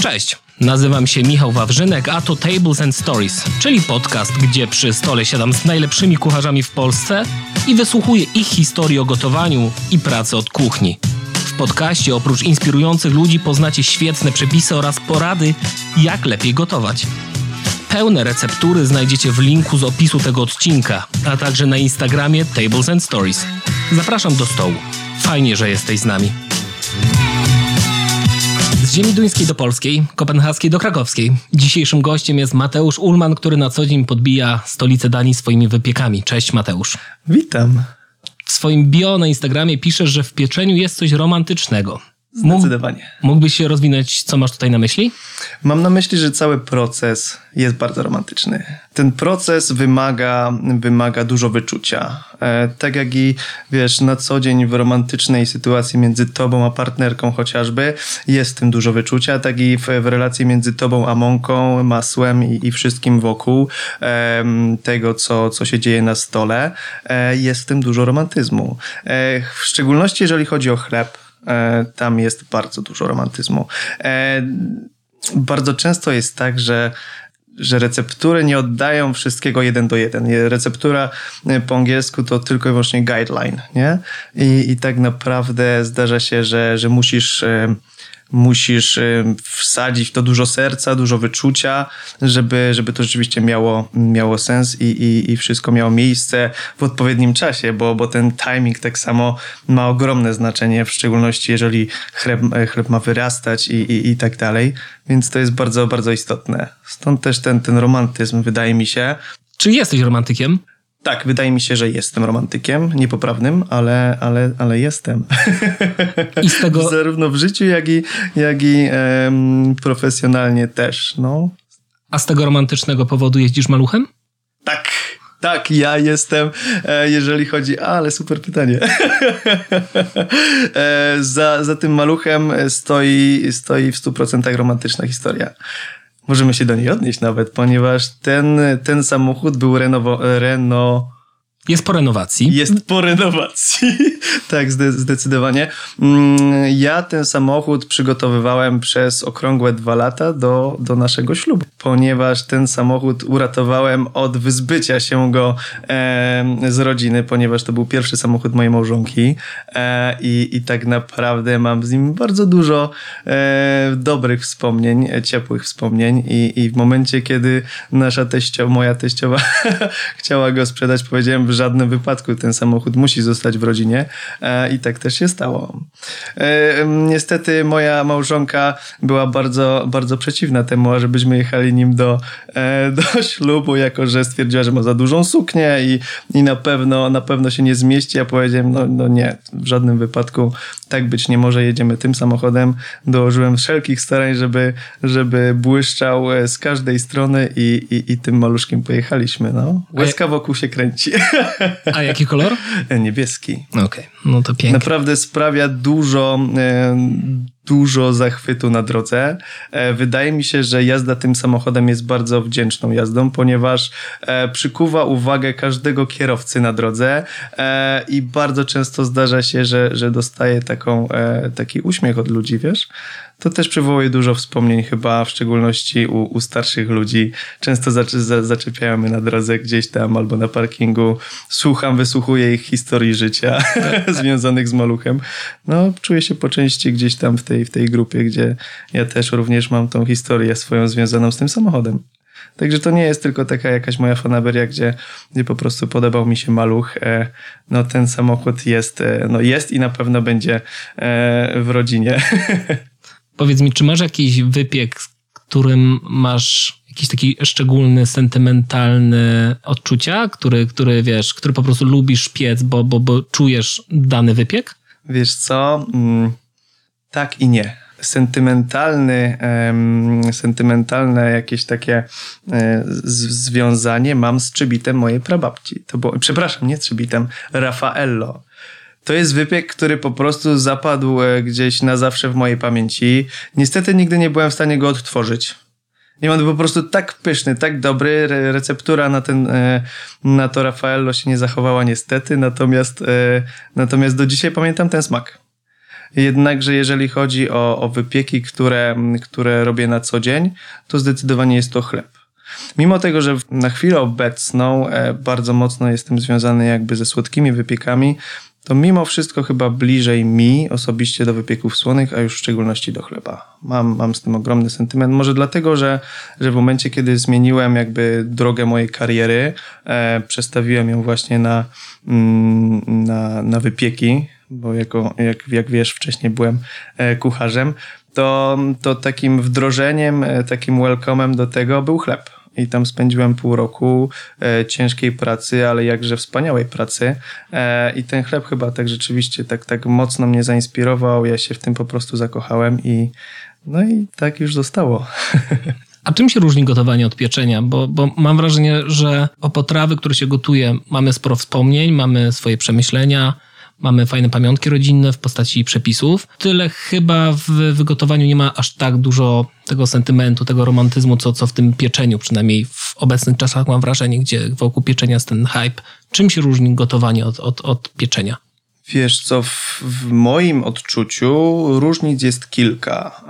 Cześć, nazywam się Michał Wawrzynek, a to Tables and Stories, czyli podcast, gdzie przy stole siadam z najlepszymi kucharzami w Polsce i wysłuchuję ich historii o gotowaniu i pracy od kuchni. W podcaście oprócz inspirujących ludzi poznacie świetne przepisy oraz porady, jak lepiej gotować. Pełne receptury znajdziecie w linku z opisu tego odcinka, a także na Instagramie Tables and Stories. Zapraszam do stołu. Fajnie, że jesteś z nami. Z ziemi duńskiej do polskiej, kopenhaskiej do krakowskiej. Dzisiejszym gościem jest Mateusz Ulman, który na co dzień podbija stolicę Danii swoimi wypiekami. Cześć Mateusz. Witam. W swoim bio na Instagramie piszesz, że w pieczeniu jest coś romantycznego. Zdecydowanie. Mógłbyś się rozwinąć, co masz tutaj na myśli? Mam na myśli, że cały proces jest bardzo romantyczny. Ten proces wymaga, wymaga dużo wyczucia. E, tak jak i wiesz, na co dzień w romantycznej sytuacji między tobą a partnerką chociażby jest tym dużo wyczucia, tak i w, w relacji między tobą a mąką, masłem i, i wszystkim wokół e, tego, co, co się dzieje na stole, e, jest w tym dużo romantyzmu. E, w szczególności jeżeli chodzi o chleb, tam jest bardzo dużo romantyzmu. E, bardzo często jest tak, że że receptury nie oddają wszystkiego jeden do jeden. Receptura e, po angielsku to tylko i wyłącznie guideline, nie? I, i tak naprawdę zdarza się, że, że musisz musisz y, wsadzić w to dużo serca, dużo wyczucia, żeby, żeby to rzeczywiście miało, miało sens i, i, i wszystko miało miejsce w odpowiednim czasie, bo, bo ten timing tak samo ma ogromne znaczenie, w szczególności jeżeli chleb, chleb ma wyrastać i, i, i tak dalej, więc to jest bardzo, bardzo istotne. Stąd też ten, ten romantyzm, wydaje mi się. Czy jesteś romantykiem? Tak, wydaje mi się, że jestem romantykiem, niepoprawnym, ale, ale, ale jestem. I z tego... Zarówno w życiu, jak i, jak i em, profesjonalnie też. No. A z tego romantycznego powodu jeździsz maluchem? Tak, tak, ja jestem, e, jeżeli chodzi. Ale super pytanie. E, za, za tym maluchem stoi, stoi w 100% romantyczna historia możemy się do niej odnieść nawet, ponieważ ten, ten samochód był renowo, reno, jest po renowacji. Jest po renowacji. tak, zdecydowanie. Mm, ja ten samochód przygotowywałem przez okrągłe dwa lata do, do naszego ślubu, ponieważ ten samochód uratowałem od wyzbycia się go e, z rodziny, ponieważ to był pierwszy samochód mojej małżonki e, i, i tak naprawdę mam z nim bardzo dużo e, dobrych wspomnień, ciepłych wspomnień i, i w momencie, kiedy nasza teściowa, moja teściowa chciała go sprzedać, powiedziałem, w żadnym wypadku ten samochód musi zostać w rodzinie e, i tak też się stało. E, niestety moja małżonka była bardzo, bardzo przeciwna temu, żebyśmy jechali nim do, e, do ślubu, jako że stwierdziła, że ma za dużą suknię i, i na pewno na pewno się nie zmieści. Ja powiedziałem, no, no nie, w żadnym wypadku tak być nie może, jedziemy tym samochodem. Dołożyłem wszelkich starań, żeby, żeby błyszczał z każdej strony i, i, i tym maluszkiem pojechaliśmy. No. Łezka wokół się kręci. A jaki kolor? Niebieski. Okej, okay. no to pięknie. Naprawdę sprawia dużo, e, dużo zachwytu na drodze. E, wydaje mi się, że jazda tym samochodem jest bardzo wdzięczną jazdą, ponieważ e, przykuwa uwagę każdego kierowcy na drodze i bardzo często zdarza się, że, że dostaje taką, taki uśmiech od ludzi, wiesz? to też przywołuje dużo wspomnień chyba, w szczególności u, u starszych ludzi. Często zaczepiają mnie na drodze gdzieś tam albo na parkingu. Słucham, wysłuchuję ich historii życia związanych z maluchem. No, czuję się po części gdzieś tam w tej, w tej grupie, gdzie ja też również mam tą historię swoją związaną z tym samochodem. Także to nie jest tylko taka jakaś moja fanaberia, gdzie, gdzie po prostu podobał mi się maluch. E, no ten samochód jest, e, no jest i na pewno będzie e, w rodzinie. Powiedz mi, czy masz jakiś wypiek, z którym masz jakiś taki szczególny, sentymentalny odczucia, który, który wiesz, który po prostu lubisz piec, bo, bo, bo czujesz dany wypiek? Wiesz co? Mm, tak i nie. Sentymentalny, sentymentalne jakieś takie um, związanie mam z czybitem mojej prababci. To było, przepraszam, nie czybitem, Raffaello to jest wypiek, który po prostu zapadł e, gdzieś na zawsze w mojej pamięci. Niestety nigdy nie byłem w stanie go odtworzyć. Nie on był po prostu tak pyszny, tak dobry. Receptura na ten, e, na to Raffaello się nie zachowała niestety, natomiast, e, natomiast do dzisiaj pamiętam ten smak. Jednakże jeżeli chodzi o, o wypieki, które, które robię na co dzień, to zdecydowanie jest to chleb. Mimo tego, że na chwilę obecną e, bardzo mocno jestem związany jakby ze słodkimi wypiekami, to mimo wszystko chyba bliżej mi osobiście do wypieków słonych, a już w szczególności do chleba. Mam, mam z tym ogromny sentyment. Może dlatego, że, że w momencie, kiedy zmieniłem jakby drogę mojej kariery, e, przestawiłem ją właśnie na, mm, na, na wypieki, bo jako, jak, jak wiesz, wcześniej byłem e, kucharzem, to, to takim wdrożeniem, e, takim welcomem do tego był chleb i tam spędziłem pół roku e, ciężkiej pracy, ale jakże wspaniałej pracy. E, I ten chleb chyba tak rzeczywiście tak, tak mocno mnie zainspirował. Ja się w tym po prostu zakochałem i no i tak już zostało. A czym się różni gotowanie od pieczenia? Bo, bo mam wrażenie, że o potrawy, które się gotuje, mamy sporo wspomnień, mamy swoje przemyślenia, mamy fajne pamiątki rodzinne w postaci przepisów. Tyle chyba w wygotowaniu nie ma aż tak dużo tego sentymentu, tego romantyzmu, co, co w tym pieczeniu, przynajmniej w obecnych czasach mam wrażenie, gdzie wokół pieczenia jest ten hype. Czym się różni gotowanie od, od, od pieczenia? Wiesz co, w, w, moim odczuciu różnic jest kilka.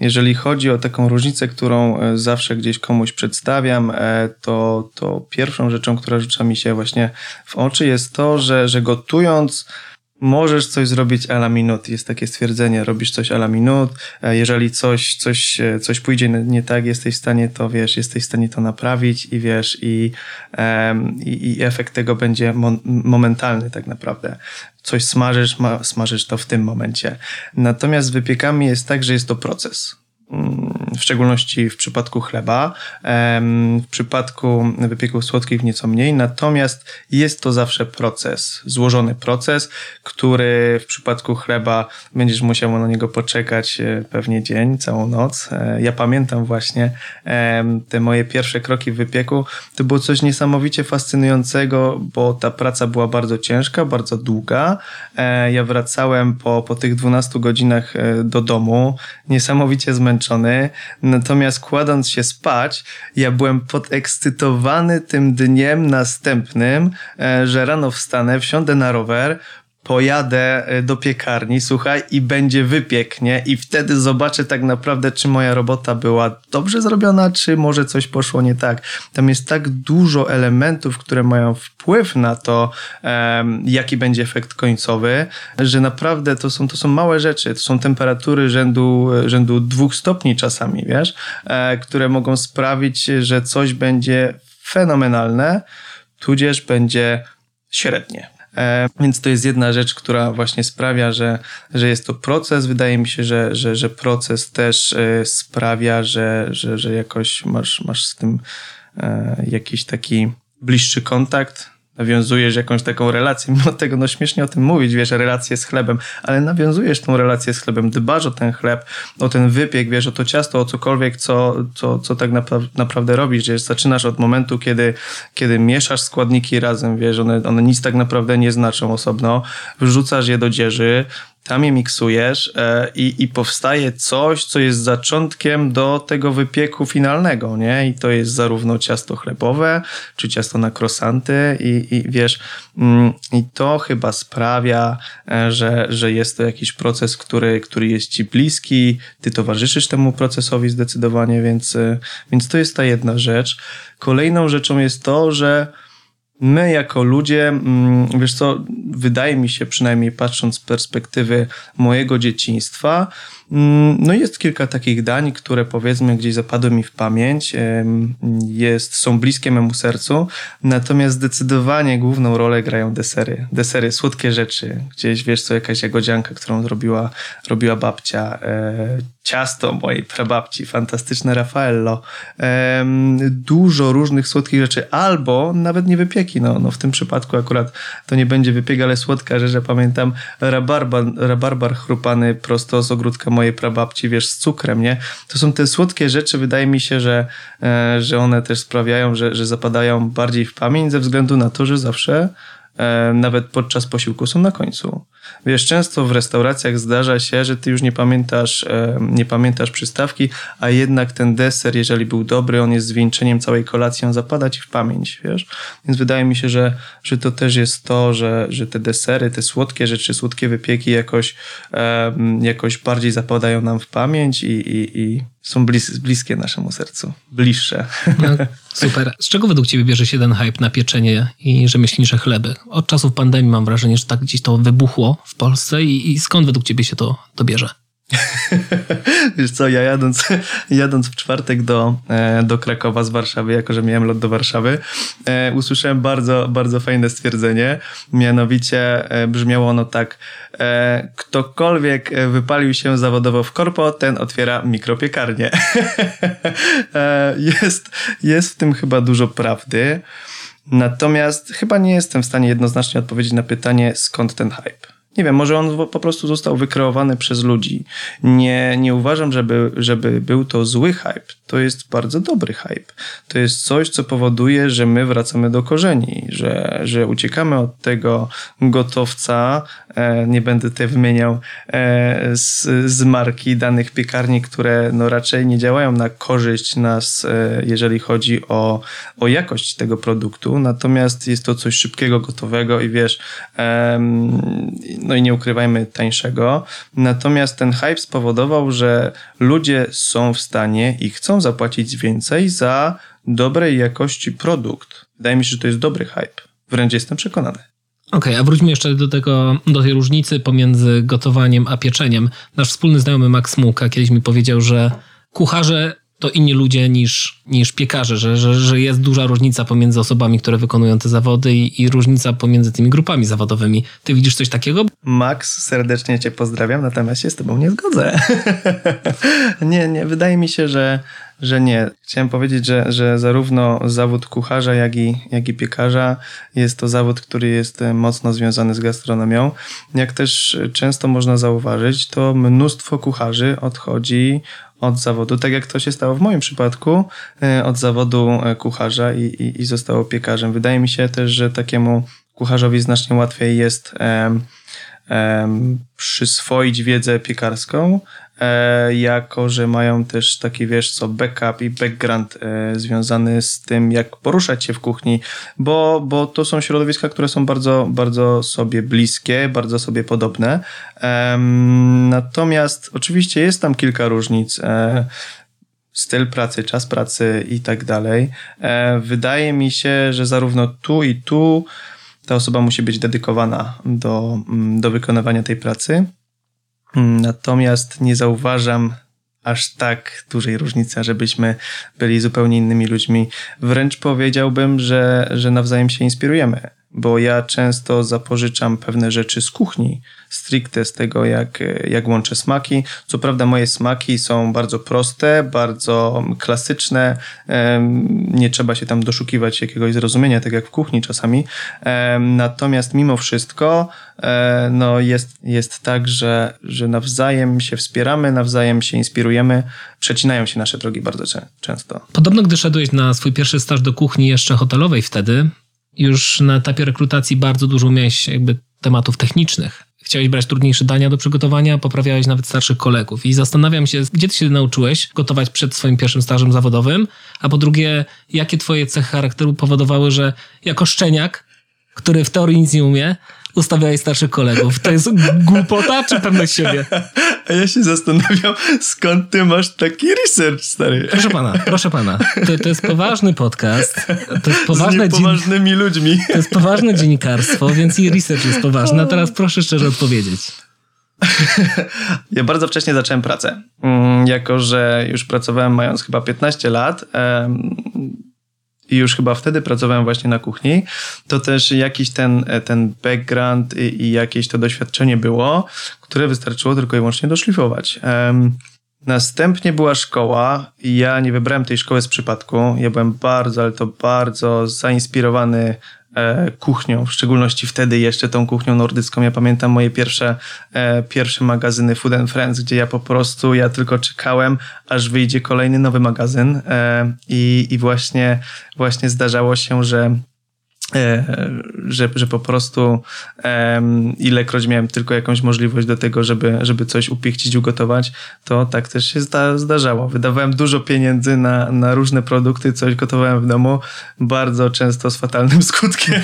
Jeżeli chodzi o taką różnicę, którą e, zawsze gdzieś komuś przedstawiam, e, to, to pierwszą rzeczą, która rzuca mi się właśnie w oczy jest to, że, że gotując możesz coś zrobić a la minut. Jest takie stwierdzenie, robisz coś a la minut. E, jeżeli coś, coś, e, coś pójdzie nie tak, jesteś w stanie to, wiesz, jesteś w stanie to naprawić i wiesz, i, um, i, i, efekt tego będzie mo momentalny tak naprawdę. Coś smażysz, ma, smażysz to w tym momencie. Natomiast z wypiekami jest tak, że jest to proces w szczególności w przypadku chleba, w przypadku wypieków słodkich nieco mniej, natomiast jest to zawsze proces, złożony proces, który w przypadku chleba będziesz musiał na niego poczekać e, pewnie dzień, całą noc. E, ja pamiętam właśnie te moje pierwsze kroki w wypieku, to było coś niesamowicie fascynującego, bo ta praca była bardzo ciężka, bardzo długa. E, ja wracałem po, po tych 12 godzinach do domu, niesamowicie zmęczony, Natomiast kładąc się spać, ja byłem podekscytowany tym dniem następnym, e, że rano wstanę, wsiądę na rower, pojadę e, do piekarni, słuchaj, i będzie wypiek, nie? I wtedy zobaczę tak naprawdę, czy moja robota była dobrze zrobiona, czy może coś poszło nie tak. Tam jest tak dużo elementów, które mają wpływ na to, um, jaki będzie efekt końcowy, że naprawdę to są, to są małe rzeczy. To są temperatury rzędu, rzędu dwóch stopni czasami, wiesz, e, które mogą sprawić, że coś będzie fenomenalne, tudzież będzie średnie. E, więc to jest jedna rzecz, która właśnie sprawia, że, że jest to proces. Wydaje mi się, że, że, że proces też e, sprawia, że, że, że jakoś masz, masz z tym e, jakiś taki bliższy kontakt nawiązujesz jakąś taką relację, mimo tego, no śmiesznie o tym mówić, wiesz, relację z chlebem, ale nawiązujesz tą relację z chlebem, dbasz o ten chleb, o ten wypiek, wiesz, o to ciasto, o cokolwiek, co, co, co tak napra naprawdę robisz, wiesz, zaczynasz od momentu, kiedy, kiedy mieszasz składniki razem, wiesz, one, one nic tak naprawdę nie znaczą osobno, wrzucasz je do dzieży, tam je miksujesz e, i, i powstaje coś, co jest zaczątkiem do tego wypieku finalnego, nie? I to jest zarówno ciasto chlebowe, czy ciasto na krosanty i, i wiesz, mm, i to chyba sprawia, e, że, że jest to jakiś proces, który, który jest ci bliski, ty towarzyszysz temu procesowi zdecydowanie, więc, e, więc to jest ta jedna rzecz. Kolejną rzeczą jest to, że my jako ludzie, mm, wiesz co, wydaje mi się, przynajmniej patrząc z perspektywy mojego dzieciństwa, no jest kilka takich dań, które powiedzmy gdzieś zapadły mi w pamięć, jest, są bliskie memu sercu, natomiast zdecydowanie główną rolę grają desery. Desery, słodkie rzeczy. Gdzieś, wiesz co, jakaś jagodzianka, którą zrobiła, robiła babcia, e, ciasto mojej prababci, fantastyczne Raffaello, dużo różnych słodkich rzeczy, albo nawet nie wypieki, no, no w tym przypadku akurat to nie będzie wypiek, ale słodka rzecz, że pamiętam rabarbar, rabarbar chrupany prosto z ogródka mojej prababci, wiesz, z cukrem, nie? To są te słodkie rzeczy, wydaje mi się, że, e, że one też sprawiają, że, że zapadają bardziej w pamięć ze względu na to, że zawsze nawet podczas posiłku są na końcu. Wiesz, często w restauracjach zdarza się, że ty już nie pamiętasz, e, nie pamiętasz przystawki, a jednak ten deser, jeżeli był dobry, on jest zwieńczeniem całej kolacji, on zapada ci w pamięć, wiesz? Więc wydaje mi się, że, że to też jest to, że, że te desery, te słodkie rzeczy, słodkie wypieki jakoś, e, jakoś bardziej zapadają nam w pamięć i, i, i są blis, bliskie naszemu sercu, bliższe. No, super. Z czego według Ciebie bierze się ten hype na pieczenie i rzemieślnicze chleby? Od czasów pandemii mam wrażenie, że tak gdzieś to wybuchło w Polsce i, i skąd według Ciebie się to, to bierze? Wiesz co, ja jadąc, jadąc w czwartek do, e, do Krakowa z Warszawy, jako że miałem lot do Warszawy, e, usłyszałem bardzo, bardzo fajne stwierdzenie. Mianowicie e, brzmiało ono tak. Ktokolwiek wypalił się zawodowo w korpo, ten otwiera mikropiekarnię. jest, jest w tym chyba dużo prawdy. Natomiast chyba nie jestem w stanie jednoznacznie odpowiedzieć na pytanie, skąd ten hype nie wiem, może on po prostu został wykreowany przez ludzi. Nie, nie uważam, żeby, żeby był to zły hype. To jest bardzo dobry hype. To jest coś, co powoduje, że my wracamy do korzeni, że, że uciekamy od tego gotowca. E, nie będę tutaj wymieniał e, z, z marki danych piekarni, które no raczej nie działają na korzyść nas, e, jeżeli chodzi o, o jakość tego produktu. Natomiast jest to coś szybkiego, gotowego i wiesz, no i nie ukrywajmy tańszego. Natomiast ten hype spowodował, że ludzie są w stanie i chcą zapłacić więcej za dobrej jakości produkt. Wydaje mi się, że to jest dobry hype. Wręcz jestem przekonany. Okej, okay, a wróćmy jeszcze do tego, do tej różnicy pomiędzy gotowaniem a pieczeniem. Nasz wspólny znajomy Max Muka kiedyś mi powiedział, że kucharze to inni ludzie niż, niż piekarze, że, że, że jest duża różnica pomiędzy osobami, które wykonują te zawody i, i różnica pomiędzy tymi grupami zawodowymi. Ty widzisz coś takiego? Max, serdecznie cię pozdrawiam, natomiast się z tobą nie zgodzę. nie, nie, wydaje mi się, że, że nie. Chciałem powiedzieć, że, że zarówno zawód kucharza, jak i, jak i piekarza jest to zawód, który jest mocno związany z gastronomią. Jak też często można zauważyć, to mnóstwo kucharzy odchodzi od zawodu, tak jak to się stało w moim przypadku, e, od zawodu e, kucharza i, i, i zostało piekarzem. Wydaje mi się też, że takiemu kucharzowi znacznie łatwiej jest przyswoić wiedzę piekarską, E, jako że mają też taki, wiesz co, backup i background e, związany z tym, jak poruszać się w kuchni, bo, bo to są środowiska, które są bardzo, bardzo sobie bliskie, bardzo sobie podobne. Natomiast oczywiście jest tam kilka różnic e, styl pracy, czas pracy i tak dalej. Wydaje mi się, że zarówno tu i tu ta osoba musi być dedykowana do, mm, do wykonywania tej pracy. Natomiast nie zauważam aż tak dużej różnicy, żebyśmy byli zupełnie innymi ludźmi. Wręcz powiedziałbym, że, że nawzajem się inspirujemy, bo ja często zapożyczam pewne rzeczy z kuchni, stricte z tego, jak, jak łączę smaki. Co prawda, moje smaki są bardzo proste, bardzo klasyczne. Nie trzeba się tam doszukiwać jakiegoś zrozumienia, tak jak w kuchni czasami. Natomiast mimo wszystko, e, no jest, jest tak, że, że nawzajem się wspieramy, nawzajem się inspirujemy. Przecinają się nasze drogi bardzo często. Podobno, gdy szedłeś na swój pierwszy staż do kuchni jeszcze hotelowej wtedy, już na etapie rekrutacji bardzo dużo miałeś jakby tematów technicznych chciałeś brać trudniejsze dania do przygotowania, poprawiałeś nawet starszych kolegów. I zastanawiam się, gdzie ty się nauczyłeś gotować przed swoim pierwszym stażem zawodowym, a po drugie, jakie twoje cechy charakteru powodowały, że jako szczeniak, który w teorii nic nie umie, ustawiałeś starszych kolegów. To jest głupota czy pewność siebie? A ja się zastanawiam, skąd ty masz taki research, stary. Proszę pana, proszę pana. To, to jest poważny podcast. To jest poważne Z poważnymi ludźmi. To jest poważne dziennikarstwo, więc i research jest poważny. A teraz proszę szczerze odpowiedzieć. Ja bardzo wcześnie zacząłem pracę. Mm, jako, że już pracowałem mając chyba 15 lat, i już chyba wtedy pracowałem właśnie na kuchni, to też jakiś ten, ten background i, i jakieś to doświadczenie było, które wystarczyło tylko i wyłącznie doszlifować. Um, Następnie była szkoła ja nie wybrałem tej szkoły z przypadku. Ja byłem bardzo, ale to bardzo zainspirowany E, kuchnią, w szczególności wtedy jeszcze tą kuchnią nordycką. Ja pamiętam moje pierwsze, e, pierwsze magazyny Food and Friends, gdzie ja po prostu, ja tylko czekałem, aż wyjdzie kolejny nowy magazyn e, i, i właśnie, właśnie zdarzało się, że E, że, że po prostu um, ilekroć miałem tylko jakąś możliwość do tego, żeby, żeby coś upiechcić, ugotować, to tak też się zda, zdarzało. Wydawałem dużo pieniędzy na, na różne produkty, coś gotowałem w domu, bardzo często z fatalnym skutkiem,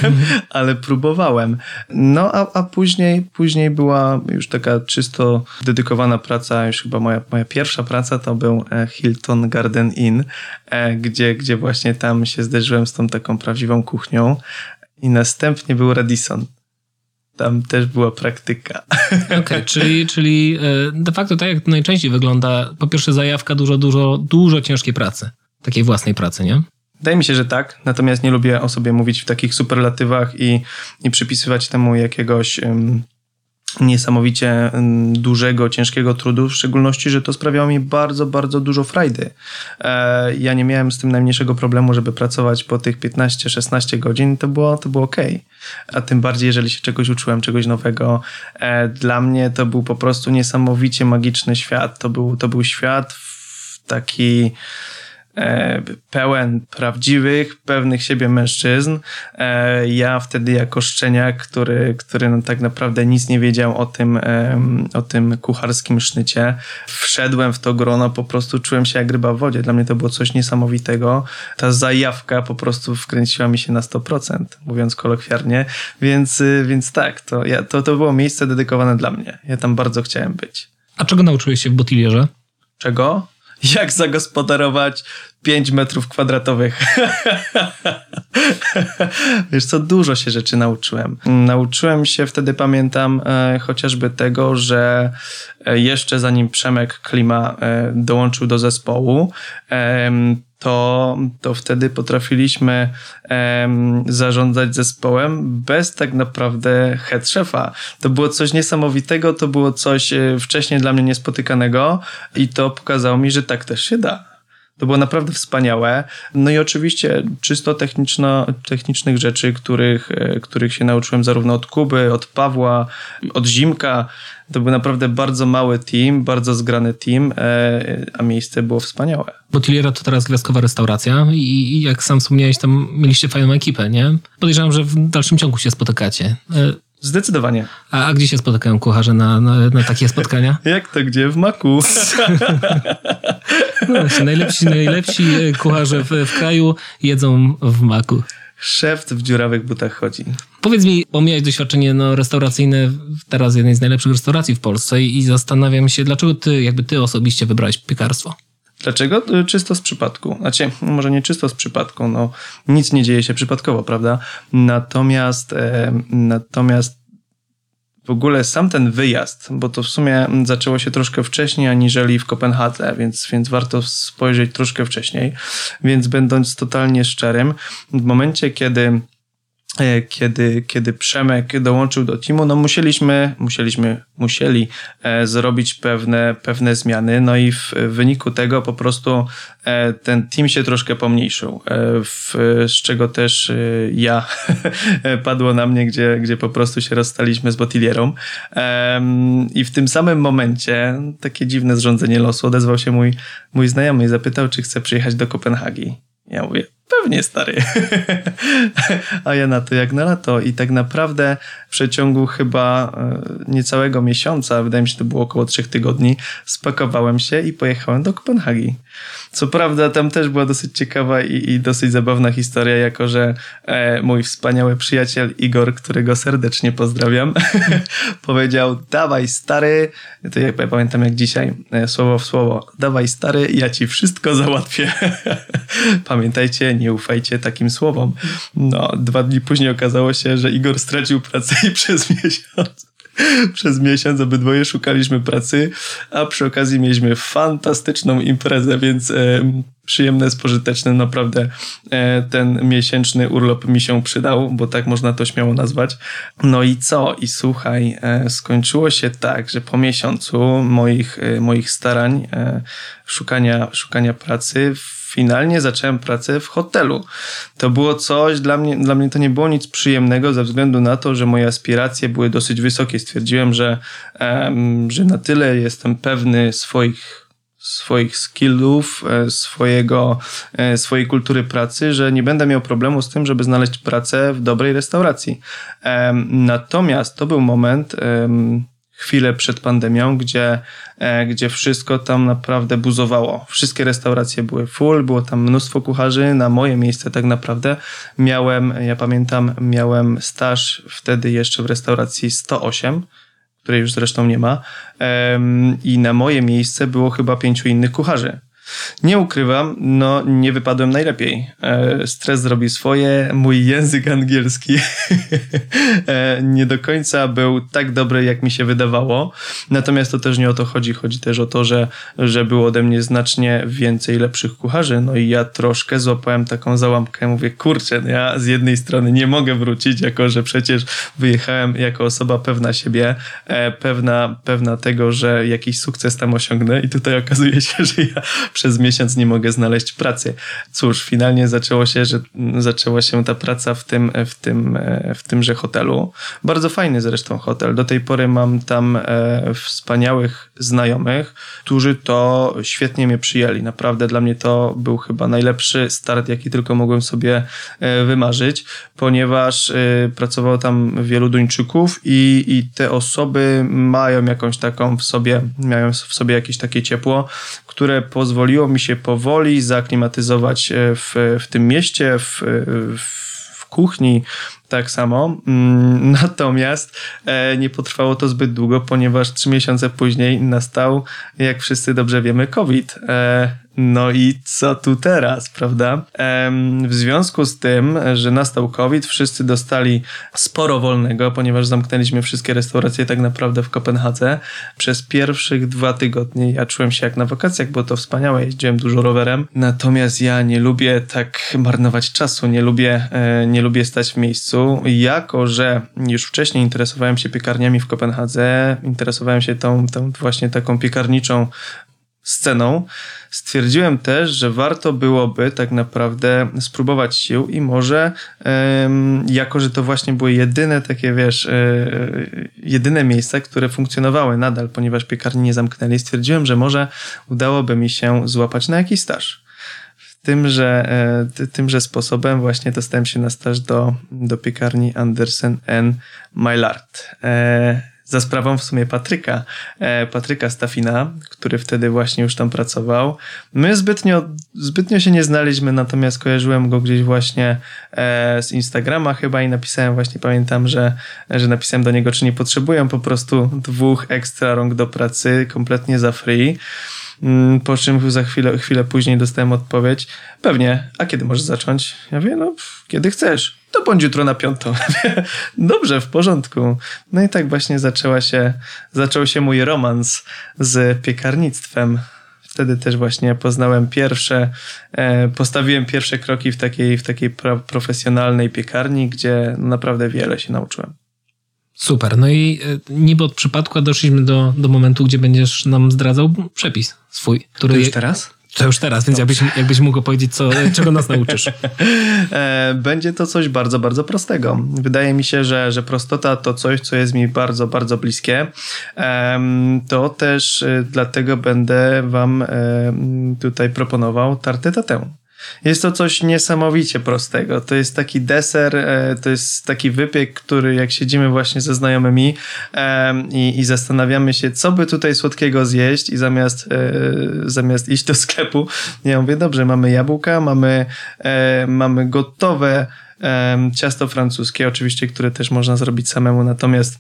ale próbowałem. No a, a później, później była już taka czysto dedykowana praca, już chyba moja, moja pierwsza praca to był e, Hilton Garden Inn, e, gdzie, gdzie właśnie tam się zderzyłem z tą taką prawdziwą kuchnią. I następnie był Radisson. Tam też była praktyka. Okej, okay, czyli, czyli e, de facto tak jak najczęściej wygląda, po pierwsze zajawka dużo, dużo, dużo ciężkiej pracy. Takiej własnej pracy, nie? Wydaje mi się, że tak, natomiast nie lubię o sobie mówić w takich superlatywach i, i przypisywać temu jakiegoś um, niesamowicie mm, dużego, ciężkiego trudu, w szczególności, że to sprawiało mi bardzo, bardzo dużo frajdy. E, ja nie miałem z tym najmniejszego problemu, żeby pracować po tych 15-16 godzin, to było, to było ok. A tym bardziej, jeżeli się czegoś uczyłem, czegoś nowego. E, dla mnie to był po prostu niesamowicie magiczny świat. To był, to był świat taki E, pełen prawdziwych, pewnych siebie mężczyzn. E, ja wtedy jako szczeniak, który, który no tak naprawdę nic nie wiedział o tym, o tym kucharskim sznycie, wszedłem w to grono, po prostu czułem się jak ryba w wodzie. Dla mnie to było coś niesamowitego. Ta zajawka po prostu wkręciła mi się na 100%, mówiąc kolokwiarnie. Więc, y, więc tak, to, ja, to, to było miejsce dedykowane dla mnie. Ja tam bardzo chciałem być. A czego nauczyłeś się w Botilierze? Czego? Jak zagospodarować 5 metrów kwadratowych. Wiesz co, dużo się rzeczy nauczyłem. Nauczyłem się wtedy, pamiętam, e, chociażby tego, że e, jeszcze zanim Przemek Klima e, dołączył do zespołu, e, to, to wtedy potrafiliśmy em, zarządzać zespołem bez tak naprawdę head szefa. To było coś niesamowitego, to było coś e, wcześniej dla mnie niespotykanego i to pokazało mi, że tak też się da. To było naprawdę wspaniałe. No i oczywiście czysto techniczno, technicznych rzeczy, których, e, których się nauczyłem zarówno od Kuby, od Pawła, od Zimka. To był naprawdę bardzo mały team, bardzo zgrany team, e, a miejsce było wspaniałe. Botiliera to teraz gwiazdkowa restauracja i jak sam wspomniałeś, tam mieliście fajną ekipę, nie? Podejrzewam, że w dalszym ciągu się spotykacie. E, Zdecydowanie. A, a, gdzie się spotykają kucharze na, na, na takie spotkania? Jak to gdzie? W maku. no właśnie, najlepsi, najlepsi kucharze w, w kraju jedzą w maku. Szef w dziurawych butach chodzi. Powiedz mi, bo miałeś doświadczenie no, restauracyjne teraz jednej z najlepszych restauracji w Polsce i, i zastanawiam się, dlaczego ty, jakby ty osobiście wybrałeś piekarstwo? Dlaczego? Y, czysto z przypadku. Znaczy, może nie czysto z przypadku, no nic nie dzieje się przypadkowo, prawda? Natomiast, e, natomiast w ogóle sam ten wyjazd, bo to w sumie zaczęło się troszkę wcześniej aniżeli w Kopenhadze, więc, więc warto spojrzeć troszkę wcześniej. Więc będąc totalnie szczerym, w momencie, kiedy kiedy, kiedy Przemek dołączył do teamu, no musieliśmy, musieliśmy, musieli e, zrobić pewne, pewne zmiany, no i w wyniku tego po prostu e, ten team się troszkę pomniejszył, w, z czego też ja padło na mnie, gdzie, gdzie po prostu się rozstaliśmy z Botilierą. I w tym samym momencie takie dziwne zrządzenie losu odezwał się mój, mój znajomy i zapytał, czy chce przyjechać do Kopenhagi. Ja mówię, pewnie stary. A ja na to jak na lato. I tak naprawdę w przeciągu chyba e, niecałego miesiąca, wydaje mi się, to było około trzech tygodni, spakowałem się i pojechałem do Kopenhagi. Co prawda tam też była dosyć ciekawa i, i dosyć zabawna historia, jako że e, mój wspaniały przyjaciel Igor, którego serdecznie pozdrawiam, powiedział, dawaj stary, to jak ja pamiętam jak dzisiaj, e, słowo w słowo, dawaj stary, ja ci wszystko załatwię. Pamiętajcie, nie ufajcie takim słowom. No, dwa dni później okazało się, że Igor stracił pracę i przez miesiąc przez miesiąc obydwoje szukaliśmy pracy, a przy okazji mieliśmy fantastyczną imprezę, więc e, przyjemne, spożyteczne, naprawdę e, ten miesięczny urlop mi się przydał, bo tak można to śmiało nazwać. No i co? I słuchaj, e, skończyło się tak, że po miesiącu moich, e, moich starań e, szukania, szukania pracy finalnie zacząłem pracę w hotelu. To było coś, dla mnie, dla mnie to nie było nic przyjemnego ze względu na to, że moje aspiracje były dosyć wysokie. Stwierdziłem, że, um, że na tyle jestem pewny swoich swoich skillów, e, swojego, e, swojej kultury pracy, że nie będę miał problemu z tym, żeby znaleźć pracę w dobrej restauracji. Natomiast to był moment, chwilę przed pandemią, gdzie, e, gdzie wszystko tam naprawdę buzowało. Wszystkie restauracje były full, było tam mnóstwo kucharzy. Na moje miejsce tak naprawdę miałem, ja pamiętam, miałem staż wtedy jeszcze w restauracji 108 której już zresztą nie ma. I na moje miejsce było chyba pięciu innych kucharzy. Nie ukrywam, no nie wypadłem najlepiej. E, stres zrobi swoje, mój język angielski e, nie do końca był tak dobry, jak mi się wydawało. Natomiast to też nie o to chodzi. Chodzi też o to, że, że było ode mnie znacznie więcej lepszych kucharzy. No i ja troszkę złapałem taką załamkę. Mówię, kurczę, no ja z jednej strony nie mogę wrócić, jako że przecież wyjechałem jako osoba pewna siebie, e, pewna, pewna tego, że jakiś sukces tam osiągnę i tutaj okazuje się, że ja przez miesiąc nie mogę znaleźć pracy. Cóż, finalnie zaczęło się, że zaczęła się ta praca w tym, w tym, w tymże hotelu. Bardzo fajny zresztą hotel. Do tej pory mam tam e, wspaniałych znajomych, którzy to świetnie mnie przyjęli. Naprawdę dla mnie to był chyba najlepszy start, jaki tylko mogłem sobie e, wymarzyć, ponieważ e, pracowało tam wielu Duńczyków i, i te osoby mają jakąś taką w sobie, mają w sobie jakieś takie ciepło, które pozwoliło mi się powoli zaaklimatyzować e, w, w tym mieście, w, w kuchni, tak samo. Mm, natomiast e, nie potrwało to zbyt długo, ponieważ trzy miesiące później nastał, jak wszyscy dobrze wiemy, COVID. E, no i co tu teraz, prawda? W związku z tym, że nastał COVID, wszyscy dostali sporo wolnego, ponieważ zamknęliśmy wszystkie restauracje tak naprawdę w Kopenhadze. Przez pierwszych dwa tygodnie ja czułem się jak na wakacjach, bo to wspaniałe, jeździłem dużo rowerem. Natomiast ja nie lubię tak marnować czasu, nie lubię, e, nie lubię stać w miejscu. Jako, że już wcześniej interesowałem się piekarniami w Kopenhadze, interesowałem się tą, tą właśnie taką piekarniczą sceną, stwierdziłem też, że warto byłoby tak naprawdę spróbować sił i może, jako że to właśnie były jedyne takie, wiesz, e, jedyne miejsca, które funkcjonowały nadal, ponieważ piekarni nie zamknęli, stwierdziłem, że może udałoby mi się złapać na jakiś staż. Tymże, tymże sposobem właśnie dostałem się na staż do, do piekarni Andersen N. Maillard. E, za sprawą w sumie Patryka, e, Patryka Stafina, który wtedy właśnie już tam pracował. My zbytnio, zbytnio się nie znaliśmy, natomiast kojarzyłem go gdzieś właśnie e, z Instagrama chyba i napisałem właśnie, pamiętam, że, że napisałem do niego, czy nie potrzebują po prostu dwóch ekstra rąk do pracy kompletnie za free. Mm, po czym za chwilę, chwilę później dostałem odpowiedź, pewnie, a kiedy możesz zacząć? Ja wiem, no, kiedy chcesz to bądź jutro na piątą. Dobrze, w porządku. No i tak właśnie zaczęła się, zaczął się mój romans z piekarnictwem. Wtedy też właśnie poznałem pierwsze, e, postawiłem pierwsze kroki w takiej, w takiej profesjonalnej piekarni, gdzie naprawdę wiele się nauczyłem. Super. No i e, niby od przypadku doszliśmy do, do momentu, gdzie będziesz nam zdradzał przepis swój. Który to już teraz? To już teraz, więc jakbyś, jakbyś mógł powiedzieć, co, czego nas nauczysz. E, będzie to coś bardzo, bardzo prostego. Wydaje mi się, że, że prostota to coś, co jest mi bardzo, bardzo bliskie. To też e, dlatego będę wam tutaj proponował tartę tatę. Jest to coś niesamowicie prostego. To jest taki deser, e, to jest taki wypiek, który jak siedzimy właśnie ze znajomymi i, i zastanawiamy się, co by tutaj słodkiego zjeść i zamiast, e, zamiast iść do sklepu, ja mówię, dobrze, mamy jabłka, mamy, e, mamy gotowe ciasto francuskie, oczywiście, które też można zrobić samemu, natomiast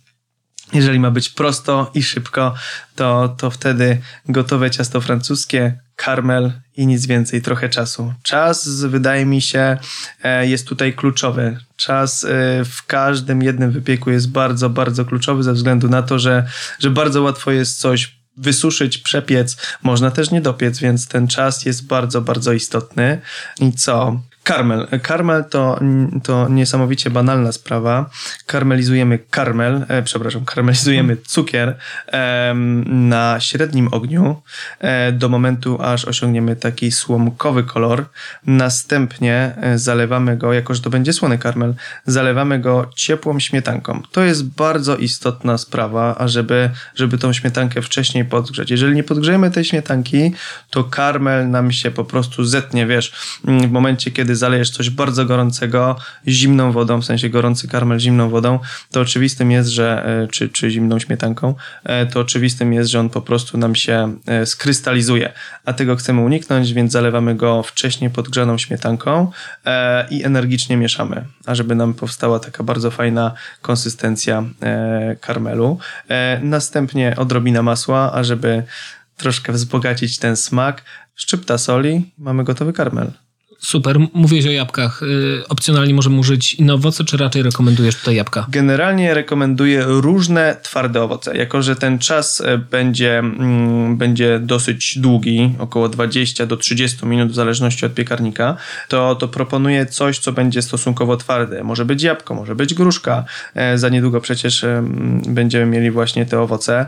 jeżeli ma być prosto i szybko, to, to wtedy gotowe ciasto francuskie, karmel i nic więcej, trochę czasu. Czas, wydaje mi się, e, jest tutaj kluczowy. Czas e, w każdym jednym wypieku jest bardzo, bardzo kluczowy ze względu na to, że, że bardzo łatwo jest coś wysuszyć, przepiec, można też nie dopiec, więc ten czas jest bardzo, bardzo istotny. I co? Karmel. Karmel to, to niesamowicie banalna sprawa. Karmelizujemy karmel, e, przepraszam, karmelizujemy cukier e, na średnim ogniu e, do momentu, aż osiągniemy taki słomkowy kolor. Następnie e, zalewamy go, jako że to będzie słony karmel, zalewamy go ciepłą śmietanką. To jest bardzo istotna sprawa, ażeby żeby tą śmietankę wcześniej podgrzać. Jeżeli nie podgrzejemy tej śmietanki, to karmel nam się po prostu zetnie, wiesz, w momencie, kiedy zalejesz coś bardzo gorącego zimną wodą, w sensie gorący karmel zimną wodą, to oczywistym jest, że, e, czy, czy zimną śmietanką, e, to oczywistym jest, że on po prostu nam się e, skrystalizuje. A tego chcemy uniknąć, więc zalewamy go wcześniej podgrzaną śmietanką i energicznie mieszamy, ażeby nam powstała taka bardzo fajna konsystencja karmelu. Następnie odrobina masła, ażeby troszkę wzbogacić ten smak. Szczypta soli, mamy gotowy karmel. Super. Mówiłeś o jabłkach. Y, opcjonalnie możemy użyć inne owoce, czy raczej rekomendujesz tutaj jabłka? Generalnie rekomenduję różne twarde owoce. Jako, że ten czas e, będzie, mm, będzie dosyć długi, około 20 do 30 minut w zależności od piekarnika, to, to proponuję coś, co będzie stosunkowo twarde. Może być jabłko, może być gruszka. E, za niedługo przecież e, będziemy mieli właśnie te owoce.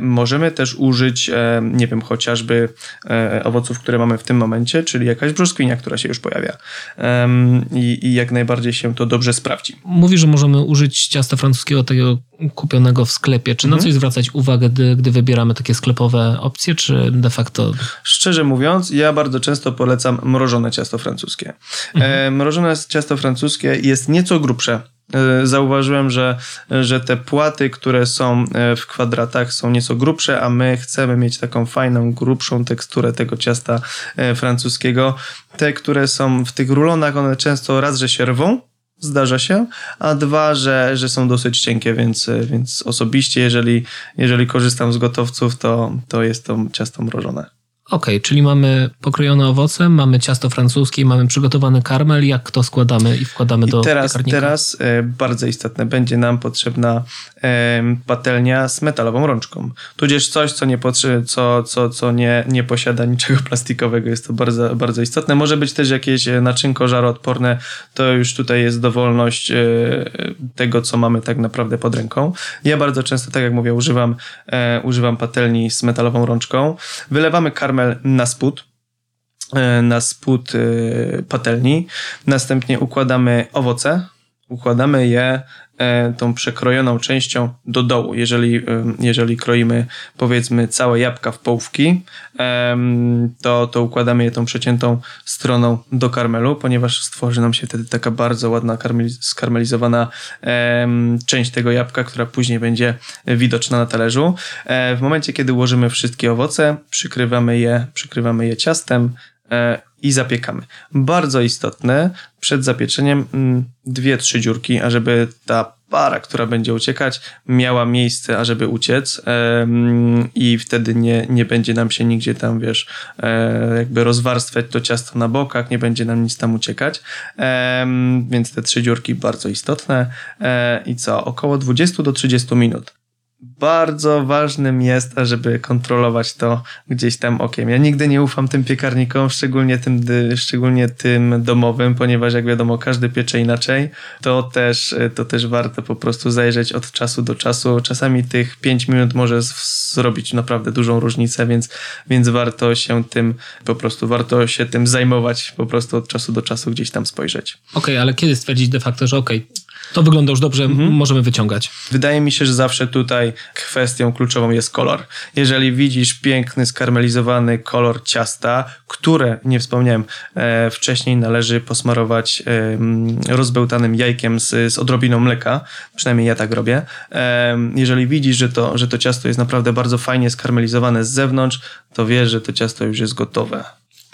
Możemy też użyć, nie wiem, chociażby owoców, które mamy w tym momencie, czyli jakaś brzoskwinia, która się już pojawia. Um, i, I jak najbardziej się to dobrze sprawdzi. Mówi, że możemy użyć ciasta francuskiego tego kupionego w sklepie. Czy mhm. na coś zwracać uwagę, gdy, gdy wybieramy takie sklepowe opcje, czy de facto... Szczerze mówiąc, ja bardzo często polecam mrożone ciasto francuskie. Mhm. E, mrożone ciasto francuskie jest nieco grubsze zauważyłem, że, że te płaty, które są e, w kwadratach są nieco grubsze, a my chcemy mieć taką fajną, grubszą teksturę tego ciasta e, francuskiego. Te, które są w tych rulonach, one często raz, że się rwą, zdarza się, a dwa, że, że są dosyć cienkie, więc, więc osobiście, jeżeli, jeżeli korzystam z gotowców, to, to jest to ciasto mrożone. Ok, czyli mamy pokrojone owoce, mamy ciasto francuskie, mamy przygotowany karmel. Jak to składamy i wkładamy I do teraz, piekarnika? Teraz e, bardzo istotne, będzie nam potrzebna e, patelnia z metalową rączką. Tudzież coś, co nie, co, co, co nie, nie posiada niczego plastikowego. Jest to bardzo, bardzo istotne. Może być też jakieś e, naczynko żaroodporne. To już tutaj jest dowolność tego, co mamy tak naprawdę pod ręką. Ja bardzo często, tak jak mówię, używam, używam patelni z metalową rączką. Wylewamy karmel karmel na spód, e, na spód e, patelni. Następnie układamy owoce, układamy je tą przekrojoną częścią do dołu. Jeżeli, jeżeli kroimy powiedzmy całe jabłka w połówki, to, to układamy je tą przeciętą stroną do karmelu, ponieważ stworzy nam się wtedy taka bardzo ładna skarmelizowana część tego jabłka, która później będzie widoczna na talerzu. E, w momencie, kiedy ułożymy wszystkie owoce, przykrywamy je, przykrywamy je ciastem, e, i zapiekamy. Bardzo istotne przed zapieczeniem mm, dwie, trzy dziurki, ażeby ta para, która będzie uciekać, miała miejsce, ażeby uciec i wtedy nie, nie będzie nam się nigdzie tam, wiesz, e, jakby rozwarstwiać to ciasto na bokach, nie będzie nam nic tam uciekać. Więc te trzy dziurki bardzo istotne. E, I co? Około 20 do 30 minut bardzo ważnym jest, żeby kontrolować to gdzieś tam okiem. Ja nigdy nie ufam tym piekarnikom, szczególnie tym, szczególnie tym domowym, ponieważ jak wiadomo, każdy piecze inaczej. To też, to też warto po prostu zajrzeć od czasu do czasu. Czasami tych 5 minut może zrobić naprawdę dużą różnicę, więc, więc warto się tym, po prostu warto się tym zajmować, po prostu od czasu do czasu gdzieś tam spojrzeć. Okej, okay, ale kiedy stwierdzić de facto, że okej, okay, to wygląda już dobrze, mhm. możemy wyciągać. Wydaje mi się, że zawsze tutaj kwestią kluczową jest kolor. Jeżeli widzisz piękny, skarmelizowany kolor ciasta, które, nie wspomniałem, e, wcześniej należy posmarować e, rozbełtanym jajkiem z, z odrobiną mleka, przynajmniej ja tak robię. E, jeżeli widzisz, że to, że to ciasto jest naprawdę bardzo fajnie skarmelizowane z zewnątrz, to wiesz, że to ciasto już jest gotowe.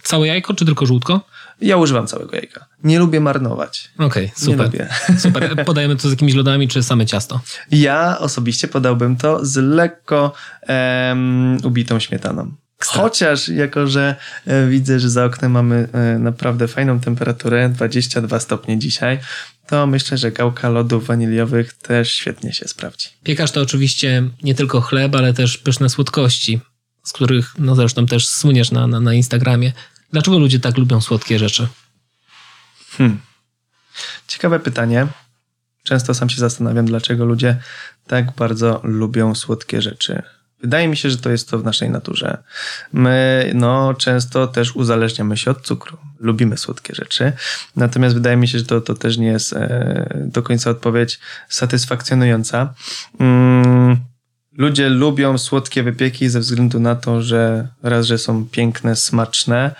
Całe jajko, czy tylko żółtko? Ja używam całego jajka. Nie lubię marnować. Okej, okay, super. Super. Podajemy to z jakimiś lodami, czy same ciasto? Ja osobiście podałbym to z lekko um, ubitą śmietaną. Chociaż jako, że e, widzę, że za oknem mamy e, naprawdę fajną temperaturę, 22 stopnie dzisiaj, to myślę, że gałka lodów waniliowych też świetnie się sprawdzi. Piekarz to oczywiście nie tylko chleb, ale też pyszne słodkości, z których no zresztą też słyniesz na, na, na Instagramie. Dlaczego ludzie tak lubią słodkie rzeczy? Hmm. Ciekawe pytanie. Często sam się zastanawiam, dlaczego ludzie tak bardzo lubią słodkie rzeczy. Wydaje mi się, że to jest to w naszej naturze. My no, często też uzależniamy się od cukru. Lubimy słodkie rzeczy. Natomiast wydaje mi się, że to, to też nie jest e, do końca odpowiedź satysfakcjonująca. Mm, ludzie lubią słodkie wypieki ze względu na to, że raz, że są piękne, smaczne,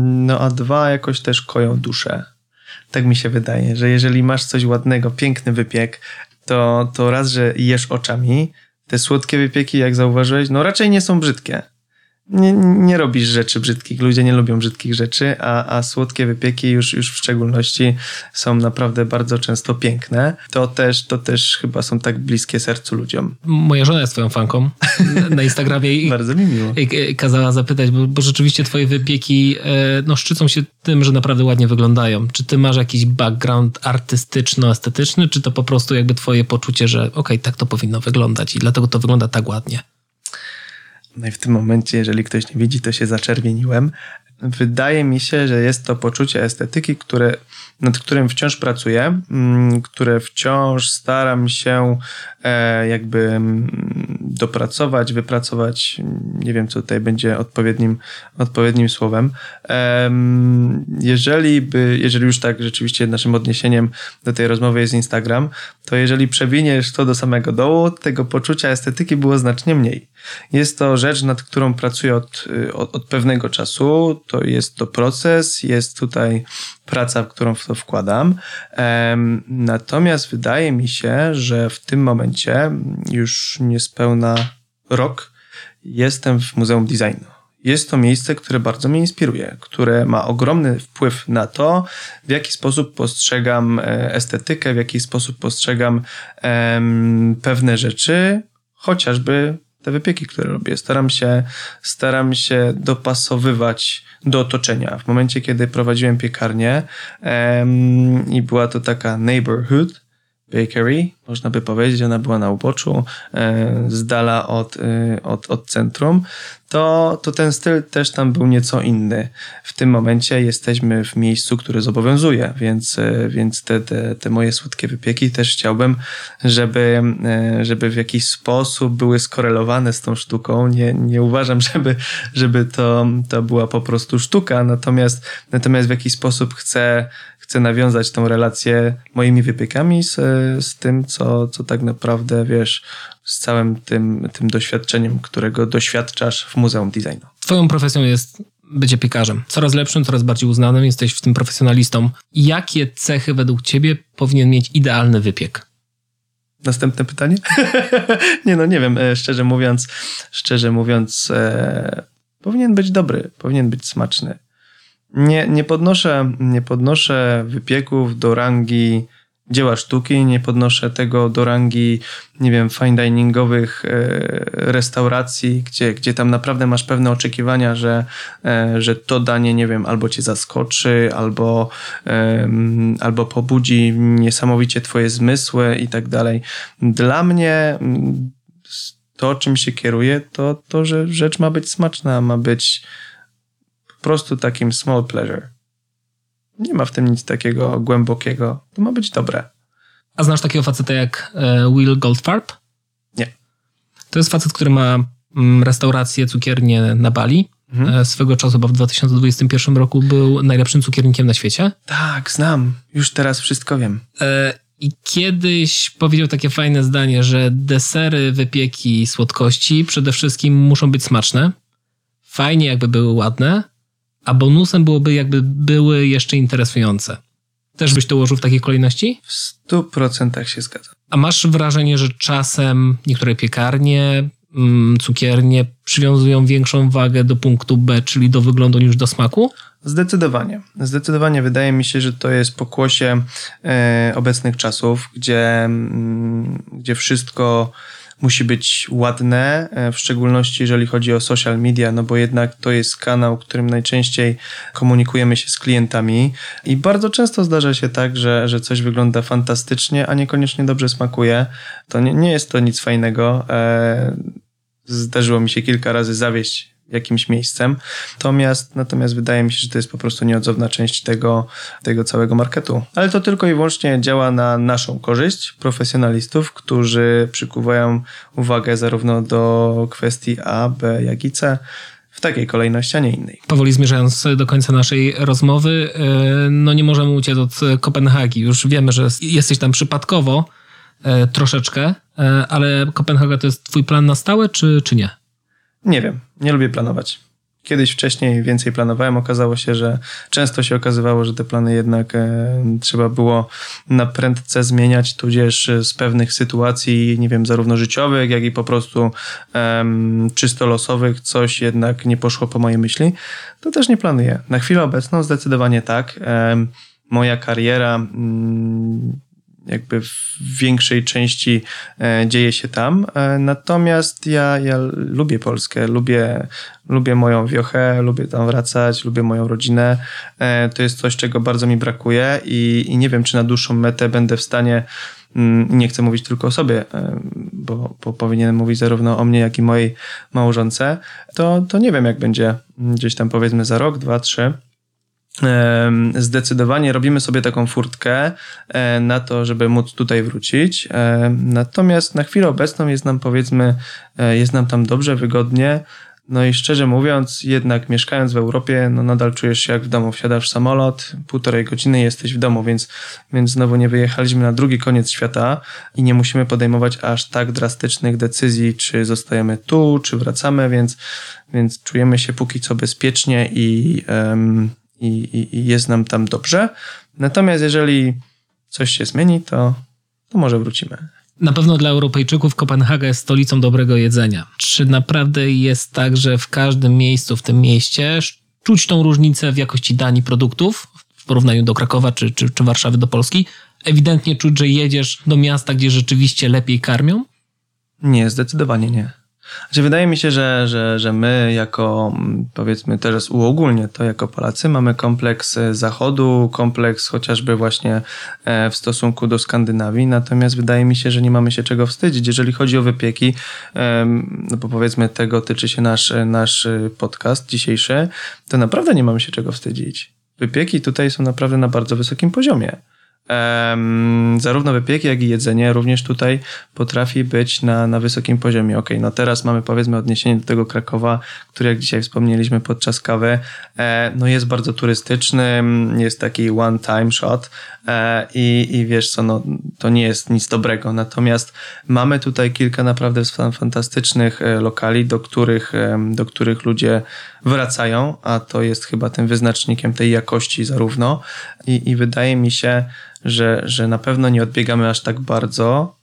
no a dwa, jakoś też koją duszę. Tak mi się wydaje, że jeżeli masz coś ładnego, piękny wypiek, to, to raz, że jesz oczami, te słodkie wypieki, jak zauważyłeś, no raczej nie są brzydkie. Nie, nie robisz rzeczy brzydkich, ludzie nie lubią brzydkich rzeczy, a, a słodkie wypieki już, już w szczególności są naprawdę bardzo często piękne. To też, to też chyba są tak bliskie sercu ludziom. Moja żona jest twoją fanką na Instagramie i, bardzo mi miło. I, kazała zapytać, bo, bo, rzeczywiście twoje wypieki e, no, szczycą się tym, że naprawdę ładnie wyglądają. Czy ty masz jakiś background artystyczno-estetyczny, czy to po prostu jakby twoje poczucie, że okej, okay, tak to powinno wyglądać i dlatego to wygląda tak ładnie? No i w tym momencie, jeżeli ktoś nie widzi, to się zaczerwieniłem. Wydaje mi się, że jest to poczucie estetyki, które, nad którym wciąż pracuję, mm, które wciąż staram się e, jakby mm, dopracować, wypracować. Nie wiem, co tutaj będzie odpowiednim, odpowiednim słowem. Jeżeli, by, jeżeli już tak rzeczywiście naszym odniesieniem do tej rozmowy jest Instagram, to jeżeli przewiniesz to do samego dołu, tego poczucia estetyki było znacznie mniej. Jest to rzecz, nad którą pracuję od, od, od, pewnego czasu. To jest to proces, jest tutaj praca, którą w to wkładam. Natomiast wydaje mi się, że w tym momencie, już niespełna rok, jestem w Muzeum Designu. Jest to miejsce, które bardzo mnie inspiruje, które ma ogromny wpływ na to, w jaki sposób postrzegam e, estetykę, w jaki sposób postrzegam pewne rzeczy, chociażby te wypieki, które robię. Staram się, staram się dopasowywać do otoczenia. W momencie, kiedy prowadziłem piekarnię em, i była to taka neighborhood bakery, można by powiedzieć, ona była na uboczu, e, z dala od, e, od, od centrum, to, to ten styl też tam był nieco inny. W tym momencie jesteśmy w miejscu, które zobowiązuje, więc, e, więc te, te, te moje słodkie wypieki też chciałbym, żeby, żeby w jakiś sposób były skorelowane z tą sztuką. Nie, nie uważam, żeby, żeby to, to była po prostu sztuka, natomiast, natomiast w jakiś sposób chcę, chcę nawiązać tą relację moimi wypiekami z, z tym, co, co tak naprawdę wiesz, z całym tym, tym doświadczeniem, którego doświadczasz w Muzeum Designu. Twoją profesją jest bycie piekarzem. Coraz lepszym, coraz bardziej uznanym, jesteś w tym profesjonalistą. Jakie cechy według ciebie powinien mieć idealny wypiek? Następne pytanie? nie no, nie wiem, e, szczerze mówiąc, szczerze mówiąc, e, powinien być dobry, powinien być smaczny. Nie, nie, podnoszę, nie podnoszę wypieków do rangi dzieła sztuki, nie podnoszę tego do rangi, nie wiem, fine diningowych e, restauracji, gdzie, gdzie tam naprawdę masz pewne oczekiwania, że, e, że to danie, nie wiem, albo cię zaskoczy, albo, albo pobudzi niesamowicie twoje zmysły i tak dalej. Dla mnie to, czym się kieruję, to to, że rzecz ma być smaczna, ma być po prostu takim small pleasure. Nie ma w tym nic takiego głębokiego. To ma być dobre. A znasz takiego faceta jak e, Will Goldfarb? Nie. To jest facet, który ma mm, restaurację, cukiernię na Bali. Mhm. E, swego czasu, chyba w 2021 roku, był najlepszym cukiernikiem na świecie. Tak, znam. Już teraz wszystko wiem. E, I kiedyś powiedział takie fajne zdanie, że desery, wypieki, słodkości przede wszystkim muszą być smaczne. Fajnie, jakby były ładne, a bonusem byłoby, jakby były jeszcze interesujące. Też byś to ułożył w takiej kolejności? W stu procentach się zgadzam. A masz wrażenie, że czasem niektóre piekarnie, mm, cukiernie przywiązują większą wagę do punktu B, czyli do wyglądu niż do smaku? Zdecydowanie. Zdecydowanie wydaje mi się, że to jest pokłosie e, obecnych czasów, gdzie, mm, gdzie wszystko musi być ładne, e, w szczególności jeżeli chodzi o social media, no bo jednak to jest kanał, którym najczęściej komunikujemy się z klientami i bardzo często zdarza się tak, że, że coś wygląda fantastycznie, a niekoniecznie dobrze smakuje. To nie, nie jest to nic fajnego. E, zdarzyło mi się kilka razy zawieść jakimś miejscem. Natomiast, natomiast wydaje mi się, że to jest po prostu nieodzowna część tego, tego całego marketu. Ale to tylko i wyłącznie działa na naszą korzyść profesjonalistów, którzy przykuwają uwagę zarówno do kwestii A, B, jak i C w takiej kolejności, a nie innej. Powoli zmierzając do końca naszej rozmowy, e, no nie możemy uciec od Kopenhagi. Już wiemy, że jesteś tam przypadkowo e, troszeczkę, e, ale Kopenhaga to jest twój plan na stałe, czy, czy nie? Nie wiem, nie lubię planować. Kiedyś wcześniej więcej planowałem, okazało się, że często się okazywało, że te plany jednak e, trzeba było na prędce zmieniać, tudzież z pewnych sytuacji, nie wiem, zarówno życiowych, jak i po prostu e, czysto losowych, coś jednak nie poszło po mojej myśli, to też nie planuję. Na chwilę obecną zdecydowanie tak. E, moja kariera. Mm, jakby w większej części e, dzieje się tam. E, natomiast ja, ja lubię Polskę, lubię, lubię moją wiochę, lubię tam wracać, lubię moją rodzinę. E, to jest coś, czego bardzo mi brakuje i, i nie wiem, czy na dłuższą metę będę w stanie mm, nie chcę mówić tylko o sobie, bo, bo powinienem mówić zarówno o mnie, jak i mojej małżonce, to, to nie wiem, jak będzie gdzieś tam powiedzmy za rok, dwa, trzy zdecydowanie robimy sobie taką furtkę e, na to, żeby móc tutaj wrócić. Natomiast na chwilę obecną jest nam powiedzmy, e, jest nam tam dobrze, wygodnie. No i szczerze mówiąc, jednak mieszkając w Europie, no nadal czujesz się jak w domu. Wsiadasz w samolot, półtorej godziny jesteś w domu, więc, więc znowu nie wyjechaliśmy na drugi koniec świata i nie musimy podejmować aż tak drastycznych decyzji, czy zostajemy tu, czy wracamy, więc, więc czujemy się póki co bezpiecznie i, um, i, i, i jest nam tam dobrze. Natomiast jeżeli coś się zmieni, to, to może wrócimy. Na pewno dla Europejczyków Kopenhaga jest stolicą dobrego jedzenia. Czy naprawdę jest tak, że w każdym miejscu w tym mieście czuć tą różnicę w jakości dań i produktów w porównaniu do Krakowa czy, czy, czy Warszawy do Polski? Ewidentnie czuć, że jedziesz do miasta, gdzie rzeczywiście lepiej karmią? Nie, zdecydowanie nie. Znaczy, wydaje mi się, że, że, że my jako, mm, powiedzmy teraz uogólnie to jako Polacy, mamy kompleks e, Zachodu, kompleks chociażby właśnie e, w stosunku do Skandynawii, natomiast wydaje mi się, że nie mamy się czego wstydzić. Jeżeli chodzi o wypieki, no bo powiedzmy tego tyczy się nasz, nasz podcast dzisiejszy, to naprawdę nie mamy się czego wstydzić. Wypieki tutaj są naprawdę na bardzo wysokim poziomie. Um, zarówno wypieki, jak i jedzenie również tutaj potrafi być na, na wysokim poziomie. Ok, no teraz mamy powiedzmy odniesienie do tego Krakowa, który jak dzisiaj wspomnieliśmy podczas kawy, e, no jest bardzo turystyczny, jest taki one time shot e, i, i wiesz co, no to nie jest nic dobrego. Natomiast mamy tutaj kilka naprawdę fantastycznych e, lokali, do których, do których ludzie wracają, a to jest chyba tym wyznacznikiem tej jakości zarówno i, i wydaje mi się, że, że na pewno nie odbiegamy aż tak bardzo,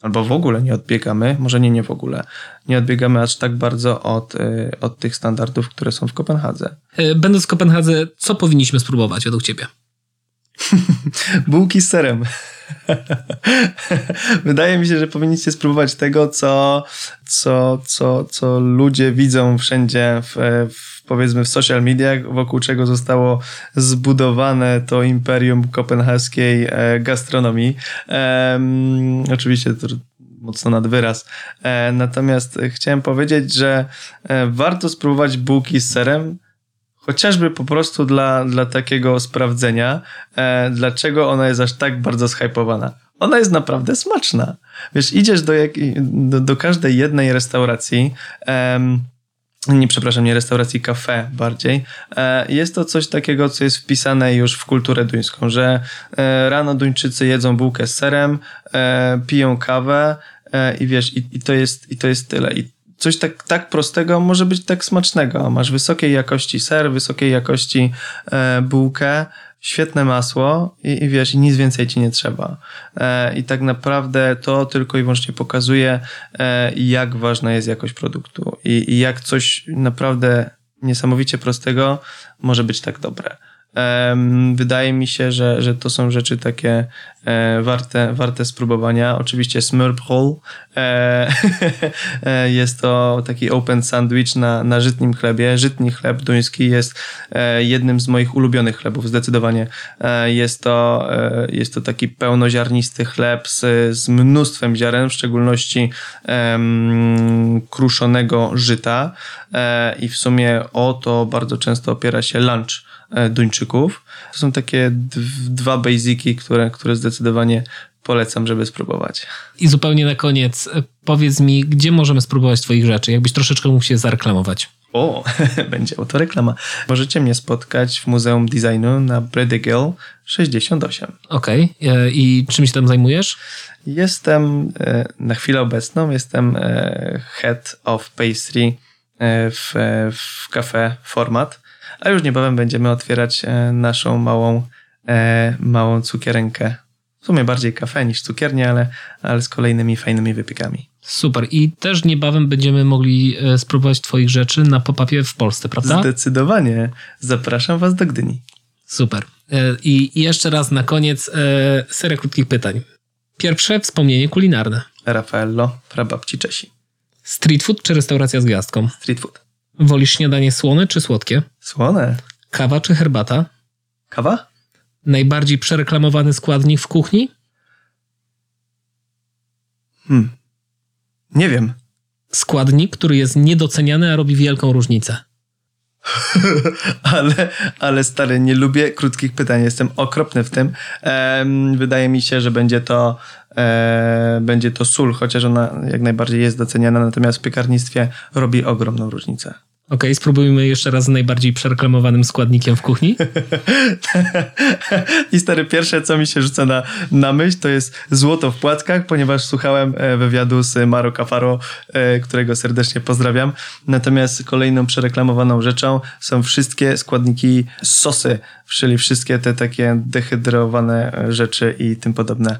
albo w ogóle nie odbiegamy, może nie, nie w ogóle, nie odbiegamy aż tak bardzo od, y, od tych standardów, które są w Kopenhadze. E, będąc w Kopenhadze, co powinniśmy spróbować według Ciebie? Bułki z serem. Wydaje mi się, że powinniście spróbować tego, co, co, co, co ludzie widzą wszędzie w, w powiedzmy w social mediach, wokół czego zostało zbudowane to imperium kopenhaskiej e, gastronomii. Oczywiście to mocno nad wyraz. E, natomiast chciałem powiedzieć, że e, warto spróbować bułki z serem, chociażby po prostu dla, dla takiego sprawdzenia, e, dlaczego ona jest aż tak bardzo zhypowana. Ona jest naprawdę smaczna. Wiesz, idziesz do, jak, do, do każdej jednej restauracji, nie, przepraszam, nie restauracji, kafe bardziej. E, jest to coś takiego, co jest wpisane już w kulturę duńską, że e, rano Duńczycy jedzą bułkę z serem, e, piją kawę i wiesz, i, i, to jest, i to jest tyle. I coś tak, tak prostego może być tak smacznego. Masz wysokiej jakości ser, wysokiej jakości bułkę, świetne masło i, i wiesz, i nic więcej ci nie trzeba. E, I tak naprawdę to tylko i wyłącznie pokazuje, e, jak ważna jest jakość produktu i, i jak coś naprawdę niesamowicie prostego może być tak dobre. Wydaje mi się, że, że to są rzeczy takie e, warte, warte spróbowania. Oczywiście Smurf Roll e, jest to taki open sandwich na, na żytnim chlebie. Żytni chleb duński jest e, jednym z moich ulubionych chlebów, zdecydowanie. Jest to, jest to taki pełnoziarnisty chleb z, z mnóstwem ziaren, w szczególności um, kruszonego żyta i w sumie o to bardzo często opiera się lunch E, Duńczyków. To są takie dwa basiki, które, które zdecydowanie polecam, żeby spróbować. I zupełnie na koniec, e, powiedz mi, gdzie możemy spróbować Twoich rzeczy? Jakbyś troszeczkę mógł się zareklamować. O, będzie to reklama. Możecie mnie spotkać w Muzeum Designu na Bredegill 68. Okej. Okay. E, I czym się tam zajmujesz? Jestem, na chwilę obecną, jestem head of pastry w, w cafe Format a już niebawem będziemy otwierać e, naszą małą, e, małą cukierenkę. W sumie bardziej kafe niż cukiernię, ale, ale z kolejnymi fajnymi wypiekami. Super. I też niebawem będziemy mogli e, spróbować Twoich rzeczy na pop-upie w Polsce, prawda? Zdecydowanie. Zapraszam Was do Gdyni. Super. I jeszcze raz na koniec seria krótkich pytań. Pierwsze wspomnienie kulinarne. Raffaello, prababci Czesi. Street food czy restauracja z gwiazdką? Street food. Wolisz śniadanie słone czy słodkie? Słone. Kawa czy herbata? Kawa? Najbardziej przereklamowany składnik w kuchni? Hmm. Nie wiem. Składnik, który jest niedoceniany, a robi wielką różnicę. ale, ale stary, nie lubię krótkich pytań. Jestem okropny w tym. Ehm, wydaje mi się, że będzie to, e, będzie to sól, chociaż ona jak najbardziej jest doceniana, natomiast w piekarnictwie robi ogromną różnicę. Okay, spróbujmy jeszcze raz z najbardziej przereklamowanym składnikiem w kuchni. I stary, pierwsze co mi się rzuca na, na myśl to jest złoto w płatkach, ponieważ słuchałem e, wywiadu z Maro Cafaro, e, którego serdecznie pozdrawiam. Natomiast kolejną przereklamowaną rzeczą są wszystkie składniki sosy, czyli wszystkie te takie dehydrowane e, rzeczy i tym podobne.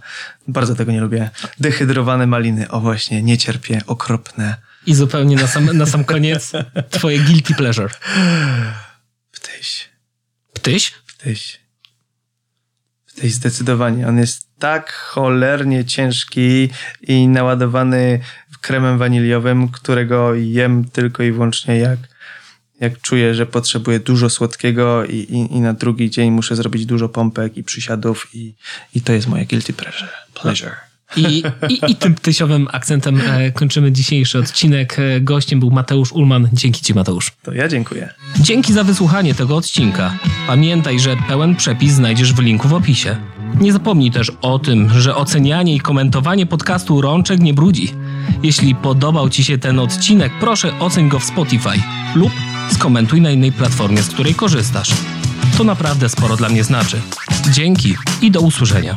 Bardzo tego nie lubię. Dehydrowane maliny, o właśnie, nie cierpię, okropne. I zupełnie na sam, na sam koniec twoje guilty pleasure. Ptyś. Ptyś? Ptyś. Ptyś zdecydowanie. On jest tak cholernie ciężki i naładowany kremem waniliowym, którego jem tylko i wyłącznie jak, jak czuję, że potrzebuję dużo słodkiego i, i, i na drugi dzień muszę zrobić dużo pompek i przysiadów i, i to jest moje guilty pleasure. pleasure. I, i, I, tym ptysiowym akcentem e, kończymy dzisiejszy odcinek. E, gościem był Mateusz Ulman. Dzięki Ci, Mateusz. To ja dziękuję. Dzięki za wysłuchanie tego odcinka. Pamiętaj, że pełen przepis znajdziesz w linku w opisie. Nie zapomnij też o tym, że ocenianie i komentowanie podcastu Rączek nie brudzi. Jeśli podobał Ci się ten odcinek, proszę oceń go w Spotify lub skomentuj na innej platformie, z której korzystasz. To naprawdę sporo dla mnie znaczy. Dzięki i do usłyszenia.